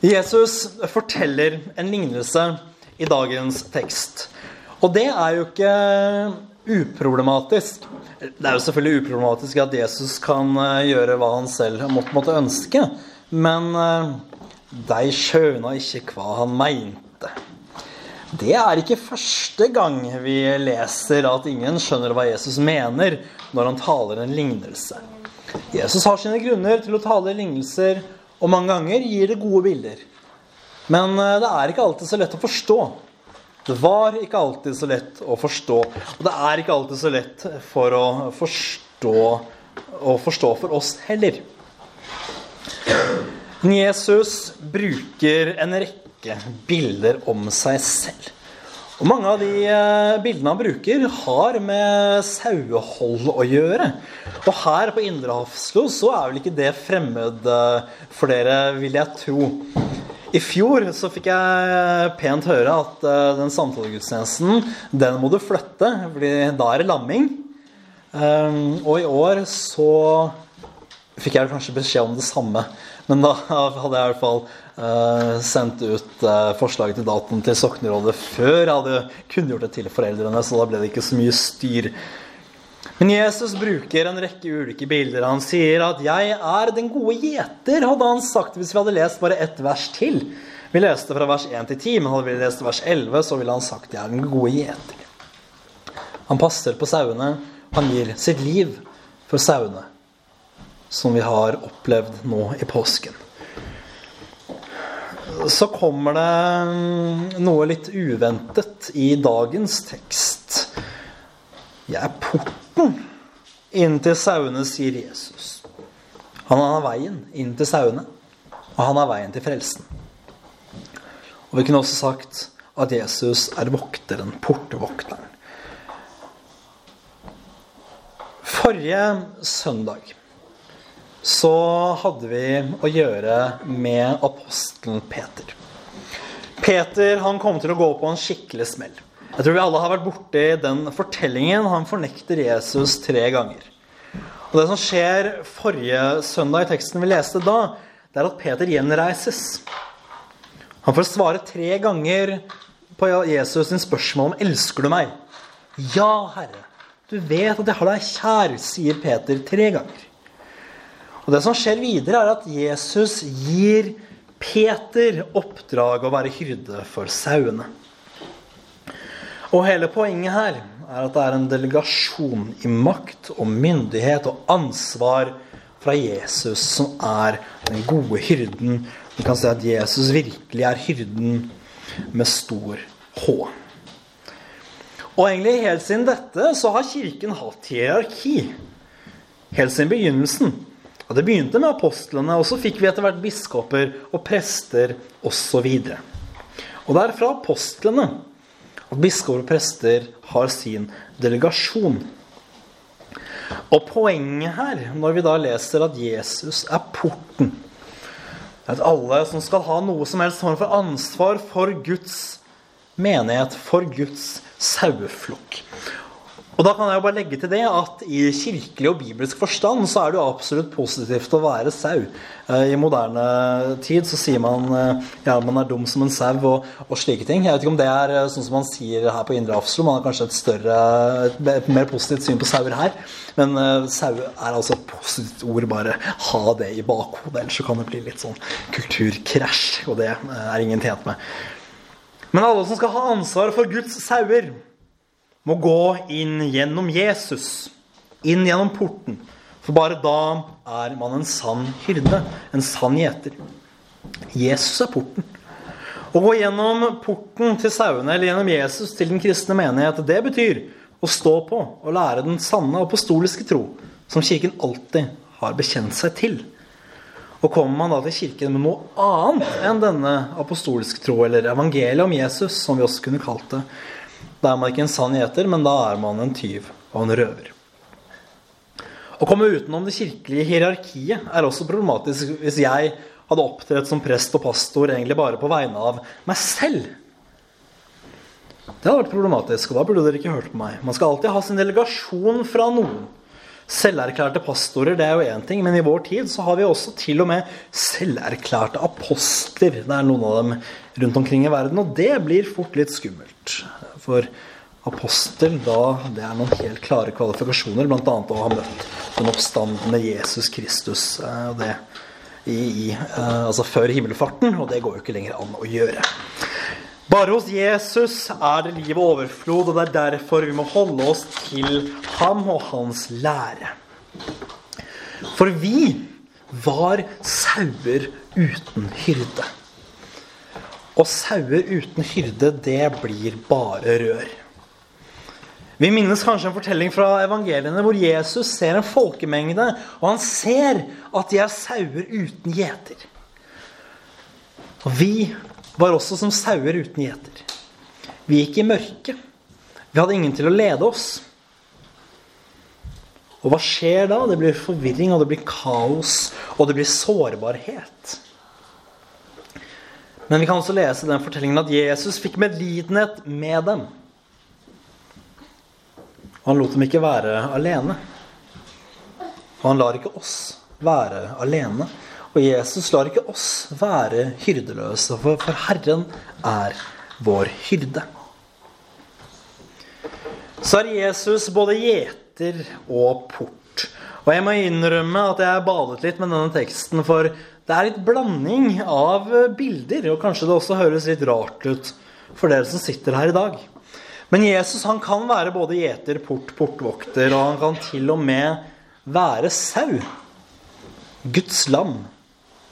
Jesus forteller en lignelse i dagens tekst. Og det er jo ikke uproblematisk. Det er jo selvfølgelig uproblematisk at Jesus kan eh, gjøre hva han selv måtte, ønske. Men eh, de skjøna ikke hva han meinte. Det er ikke første gang vi leser at ingen skjønner hva Jesus mener når han taler en lignelse. Jesus har sine grunner til å tale lignelser, og mange ganger gir det gode bilder. Men eh, det er ikke alltid så lett å forstå. Det var ikke alltid så lett å forstå. Og det er ikke alltid så lett for å forstå, å forstå for oss heller. Jesus bruker en rekke bilder om seg selv. Og Mange av de eh, bildene han bruker, har med sauehold å gjøre. Og her på Indre Hafslo så er vel ikke det fremmed for dere, vil jeg tro. I fjor så fikk jeg pent høre at uh, den samtalegudstjenesten, den må du flytte, fordi da er det lamming. Um, og i år så fikk jeg kanskje beskjed om det samme. Men da hadde jeg i hvert fall uh, sendt ut uh, forslaget til datoen til soknerådet før jeg hadde kunngjort det til foreldrene, så da ble det ikke så mye styr. Men Jesus bruker en rekke ulike bilder. Han sier at 'jeg er den gode gjeter', hadde han sagt hvis vi hadde lest bare ett vers til. Vi leste fra vers 1 til 10, men hadde vi lest vers 11, så ville han sagt 'jeg er den gode gjeter'. Han passer på sauene. Han gir sitt liv for sauene som vi har opplevd nå i påsken. Så kommer det noe litt uventet i dagens tekst. Jeg er porten inn til sauene, sier Jesus. Han er veien inn til sauene, og han er veien til frelsen. Og Vi kunne også sagt at Jesus er vokteren, portevokteren. Forrige søndag så hadde vi å gjøre med apostelen Peter. Peter han kom til å gå på en skikkelig smell. Jeg tror vi alle har vært borti den fortellingen. Han fornekter Jesus tre ganger. Og Det som skjer forrige søndag i teksten vi leste da, det er at Peter gjenreises. Han får svare tre ganger på Jesus' sin spørsmål om 'Elsker du meg?' 'Ja, Herre'. 'Du vet at jeg har deg kjær', sier Peter tre ganger. Og Det som skjer videre, er at Jesus gir Peter oppdrag å være hyrde for sauene. Og hele poenget her er at det er en delegasjon i makt og myndighet og ansvar fra Jesus som er den gode hyrden. Vi kan si at Jesus virkelig er hyrden med stor H. Og egentlig helt siden dette så har Kirken hatt hierarki. Helt siden begynnelsen. Og Det begynte med apostlene, og så fikk vi etter hvert biskoper og prester osv. Og, og det er fra apostlene at biskoper og prester har sin delegasjon. Og poenget her, når vi da leser at Jesus er porten At alle som skal ha noe som helst form for ansvar for Guds menighet, for Guds saueflokk. Og da kan jeg jo bare legge til det at i kirkelig og bibelsk forstand så er det jo absolutt positivt å være sau. Eh, I moderne tid så sier man eh, ja, man er dum som en sau og, og, slike ting. Jeg vet ikke om det er eh, sånn som man sier her på Indre Afslo. Man har kanskje et større, et mer positivt syn på sauer her. Men uh, sau er altså et positivt ord. Bare ha det i bakhodet, ellers så kan det bli litt sånn kulturkrasj. Og det er ingen tjent med. Men alle som skal ha ansvaret for Guds sauer må gå inn gjennom Jesus, inn gjennom porten. For bare da er man en sann hyrde, en sann gjeter. Jesus er porten. Å gå gjennom porten til sauene, eller gjennom Jesus til den kristne menighet, det betyr å stå på og lære den sanne apostoliske tro, som Kirken alltid har bekjent seg til. Og kommer man da til Kirken med noe annet enn denne apostoliske tro, eller evangeliet om Jesus, som vi også kunne kalt det, da er man ikke en sann gjeter, men da er man en tyv og en røver. Å komme utenom det kirkelige hierarkiet er også problematisk hvis jeg hadde opptrådt som prest og pastor egentlig bare på vegne av meg selv. Det hadde vært problematisk, og da burde dere ikke hørt på meg. Man skal alltid ha sin delegasjon fra noen. Selverklærte pastorer det er jo én ting, men i vår tid så har vi også til og med selverklærte apostler. Det er noen av dem rundt omkring i verden, og det blir fort litt skummelt. For apostel, da det er noen helt klare kvalifikasjoner, bl.a. å ha møtt den oppstandende Jesus Kristus. Eh, og det i, i, eh, altså før himmelfarten, og det går jo ikke lenger an å gjøre. Bare hos Jesus er det liv og overflod, og det er derfor vi må holde oss til ham og hans lære. For vi var sauer uten hyrde. Og sauer uten hyrde, det blir bare rør. Vi minnes kanskje en fortelling fra evangeliene hvor Jesus ser en folkemengde, og han ser at de er sauer uten gjeter. Og vi var også som sauer uten gjeter. Vi gikk i mørket. Vi hadde ingen til å lede oss. Og hva skjer da? Det blir forvirring, og det blir kaos, og det blir sårbarhet. Men vi kan også lese den fortellingen at Jesus fikk medlidenhet med dem. Og han lot dem ikke være alene. Og han lar ikke oss være alene. Og Jesus lar ikke oss være hyrdeløse, for, Herren er vår hyrde. Så er Jesus både gjeter og port. Og jeg må innrømme at jeg badet litt med denne teksten, for det er litt blanding av bilder. Og kanskje det også høres litt rart ut for dere som sitter her i dag. Men Jesus han kan være både gjeter, port, portvokter, og han kan til og med være sau. Guds lam.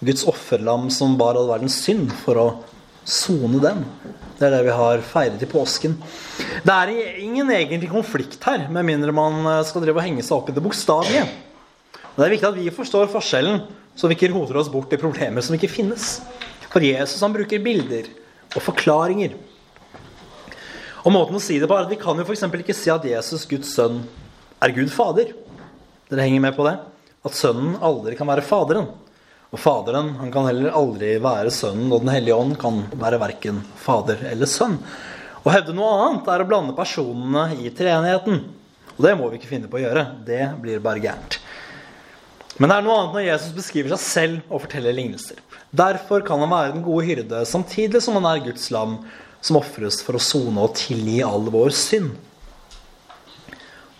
Guds offerlam som bar all verdens synd for å sone den. Det er det vi har feiret i påsken. Det er ingen egentlig konflikt her, med mindre man eh, skal drive og henge seg opp i det bokstavelige. Det er viktig at vi forstår forskjellen, så vi ikke roter oss bort i problemer som ikke finnes. For Jesus han bruker bilder og forklaringer. Og måten å si det på er at Vi kan jo f.eks. ikke si at Jesus, Guds sønn, er Gud Fader. Dere henger med på det? At sønnen aldri kan være Faderen. Og Faderen han kan heller aldri være Sønnen, og Den hellige ånd kan være verken Fader eller Sønn. Å hevde noe annet er å blande personene i treenigheten. Og det må vi ikke finne på å gjøre. Det blir bare gærent. Men det er noe annet når Jesus beskriver seg selv og forteller lignelser. Derfor kan han være den gode hyrde, samtidig som han er Guds lam, som ofres for å sone og tilgi all vår synd.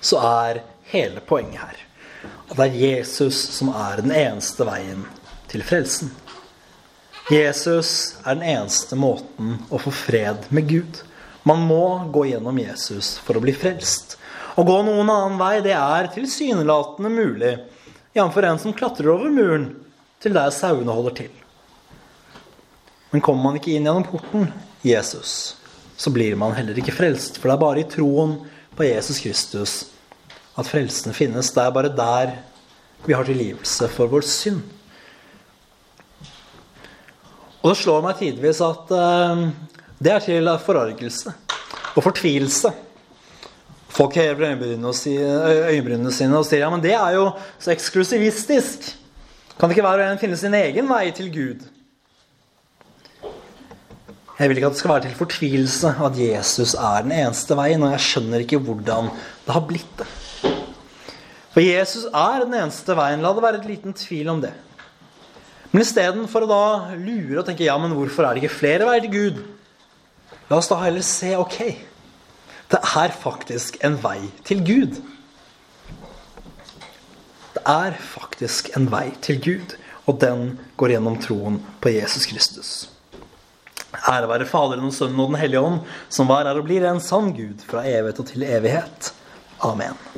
Så er hele poenget her at det er Jesus som er den eneste veien til frelsen. Jesus er den eneste måten å få fred med Gud. Man må gå gjennom Jesus for å bli frelst. Å gå noen annen vei, det er tilsynelatende mulig, jf. en som klatrer over muren til der sauene holder til. Men kommer man ikke inn gjennom porten, Jesus, så blir man heller ikke frelst. For det er bare i troen på Jesus Kristus at frelsen finnes. Det er bare der vi har tilgivelse for vår synd. Og det slår meg tidvis at uh, det er til forargelse og fortvilelse. Folk hever øyenbrynene sine og sier ja, men det er jo så eksklusivistisk. Kan det ikke hver og en finne sin egen vei til Gud? Jeg vil ikke at det skal være til fortvilelse at Jesus er den eneste veien, og jeg skjønner ikke hvordan det har blitt det. For Jesus er den eneste veien. La det være et liten tvil om det. Men istedenfor å da lure og tenke ja, men hvorfor er det ikke flere veier til Gud? La oss da heller se ok, det er faktisk en vei til Gud. Det er faktisk en vei til Gud, og den går gjennom troen på Jesus Kristus. Ære være Faderen og Sønnen og Den hellige ånd, som var, er og blir en sann Gud fra evighet og til evighet. Amen.